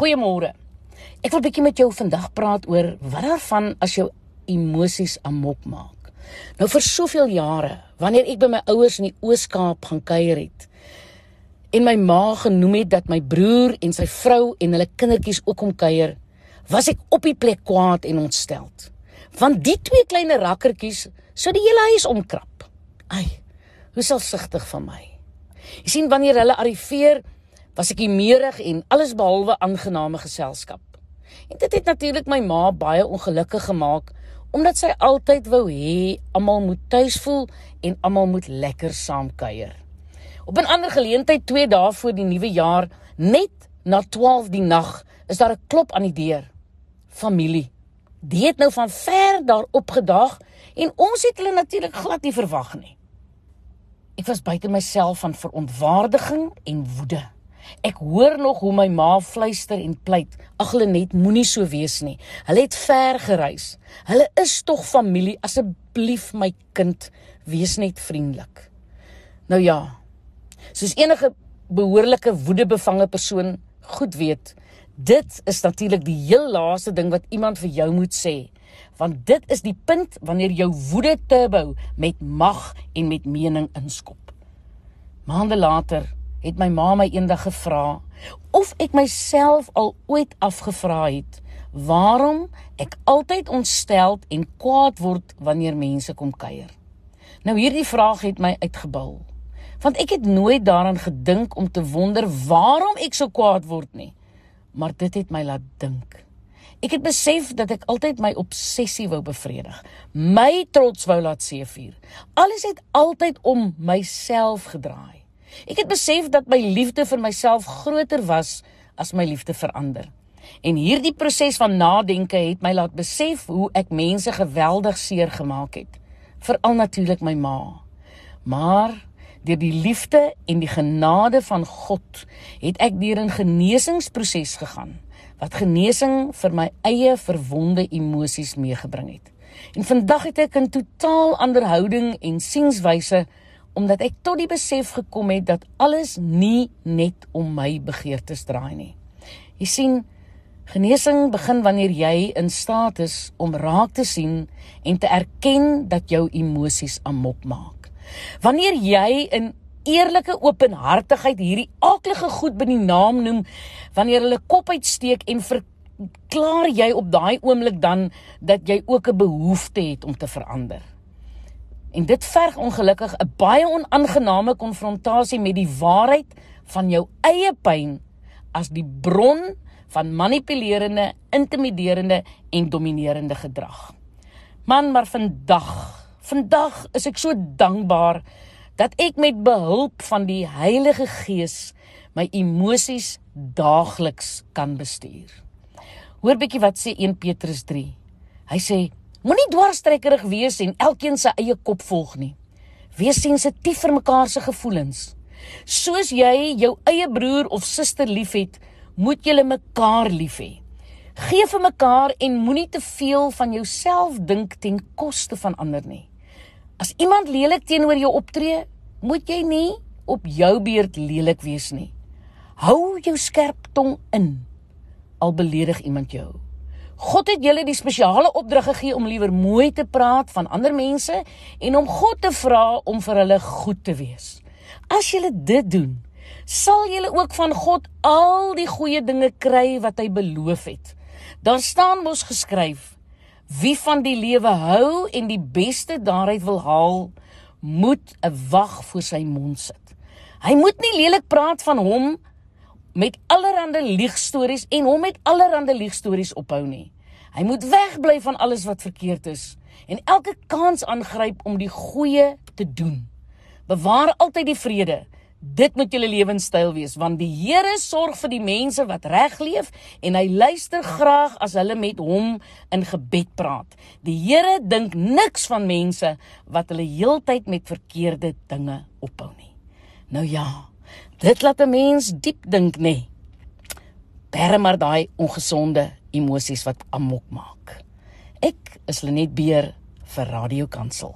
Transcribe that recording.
Goeiemôre. Ek wil bietjie met jou vandag praat oor wat daarvan as jou emosies amok maak. Nou vir soveel jare, wanneer ek by my ouers in die Oos-Kaap gaan kuier het en my ma genoem het dat my broer en sy vrou en hulle kindertjies ook kom kuier, was ek op die plek kwaad en ontsteld. Want die twee klein rakkertjies sou die hele huis omkrap. Ai, hoe selfsugtig van my. Jy sien wanneer hulle arriveer, was ek meerig en alles behalwe aangename geselskap. En dit het natuurlik my ma baie ongelukkig gemaak omdat sy altyd wou hê almal moet tuis voel en almal moet lekker saam kuier. Op 'n ander geleentheid 2 dae voor die nuwe jaar, net na 12 die nag, is daar 'n klop aan die deur. Familie. Die het nou van ver daar opgedaag en ons het hulle natuurlik glad nie verwag nie. Ek was buite myself van verontwaardiging en woede. Ek hoor nog hoe my ma fluister en pleit: "Ag hulle net moenie so wees nie. Hulle het ver gereis. Hulle is tog familie. Asseblief my kind, wees net vriendelik." Nou ja. Soos enige behoorlike woedebevange persoon goed weet, dit is natuurlik die heel laaste ding wat iemand vir jou moet sê. Want dit is die punt wanneer jou woede turbo met mag en met mening inskop. Maande later het my ma my eendag gevra of ek myself al ooit afgevra het waarom ek altyd ontsteld en kwaad word wanneer mense kom kuier. Nou hierdie vraag het my uitgebul. Want ek het nooit daaraan gedink om te wonder waarom ek so kwaad word nie. Maar dit het my laat dink. Ek het besef dat ek altyd my obsessie wou bevredig. My trots wou laat seevier. Alles het altyd om myself gedraai. Ek het besef dat my liefde vir myself groter was as my liefde vir ander. En hierdie proses van nadenke het my laat besef hoe ek mense geweldig seer gemaak het, veral natuurlik my ma. Maar deur die liefde en die genade van God het ek deur 'n genesingsproses gegaan wat genesing vir my eie verwonde emosies meegebring het. En vandag het ek 'n totaal ander houding en sienswyse omdat ek tot die besef gekom het dat alles nie net om my begeertes draai nie. Jy sien, genesing begin wanneer jy in staat is om raak te sien en te erken dat jou emosies amok maak. Wanneer jy in eerlike openhartigheid hierdie aaklige goed by die naam noem, wanneer hulle kop uitsteek en verklaar jy op daai oomblik dan dat jy ook 'n behoefte het om te verander. En dit verg ongelukkig 'n baie onaangename konfrontasie met die waarheid van jou eie pyn as die bron van manipulerende, intimiderende en dominerende gedrag. Man, maar vandag, vandag is ek so dankbaar dat ek met behulp van die Heilige Gees my emosies daagliks kan bestuur. Hoor bietjie wat sê 1 Petrus 3. Hy sê Moenie dwarstrekkerig wees en elkeen sy eie kop volg nie. Wees sensitief vir mekaar se gevoelens. Soos jy jou eie broer of suster liefhet, moet julle mekaar lief hê. Geef vir mekaar en moenie te veel van jouself dink ten koste van ander nie. As iemand lelik teenoor jou optree, moet jy nie op jou beurt lelik wees nie. Hou jou skerp tong in al beledig iemand jou. God het julle die spesiale opdrag gegee om liewer mooi te praat van ander mense en om God te vra om vir hulle goed te wees. As julle dit doen, sal julle ook van God al die goeie dinge kry wat hy beloof het. Daar staan mos geskryf: Wie van die lewe hou en die beste daaruit wil haal, moet 'n wag voor sy mond sit. Hy moet nie lelik praat van hom met allerlei liegstories en hom met allerlei liegstories ophou nie. Hy moet wegbly van alles wat verkeerd is en elke kans aangryp om die goeie te doen. Bewaar altyd die vrede. Dit moet julle lewenstyl wees want die Here sorg vir die mense wat reg leef en hy luister graag as hulle met hom in gebed praat. Die Here dink niks van mense wat hulle heeltyd met verkeerde dinge ophou nie. Nou ja, Dit laat 'n mens diep dink, nê. Nee. Berre maar daai ongesonde emosies wat amok maak. Ek is Lenet Beer vir Radio Kansel.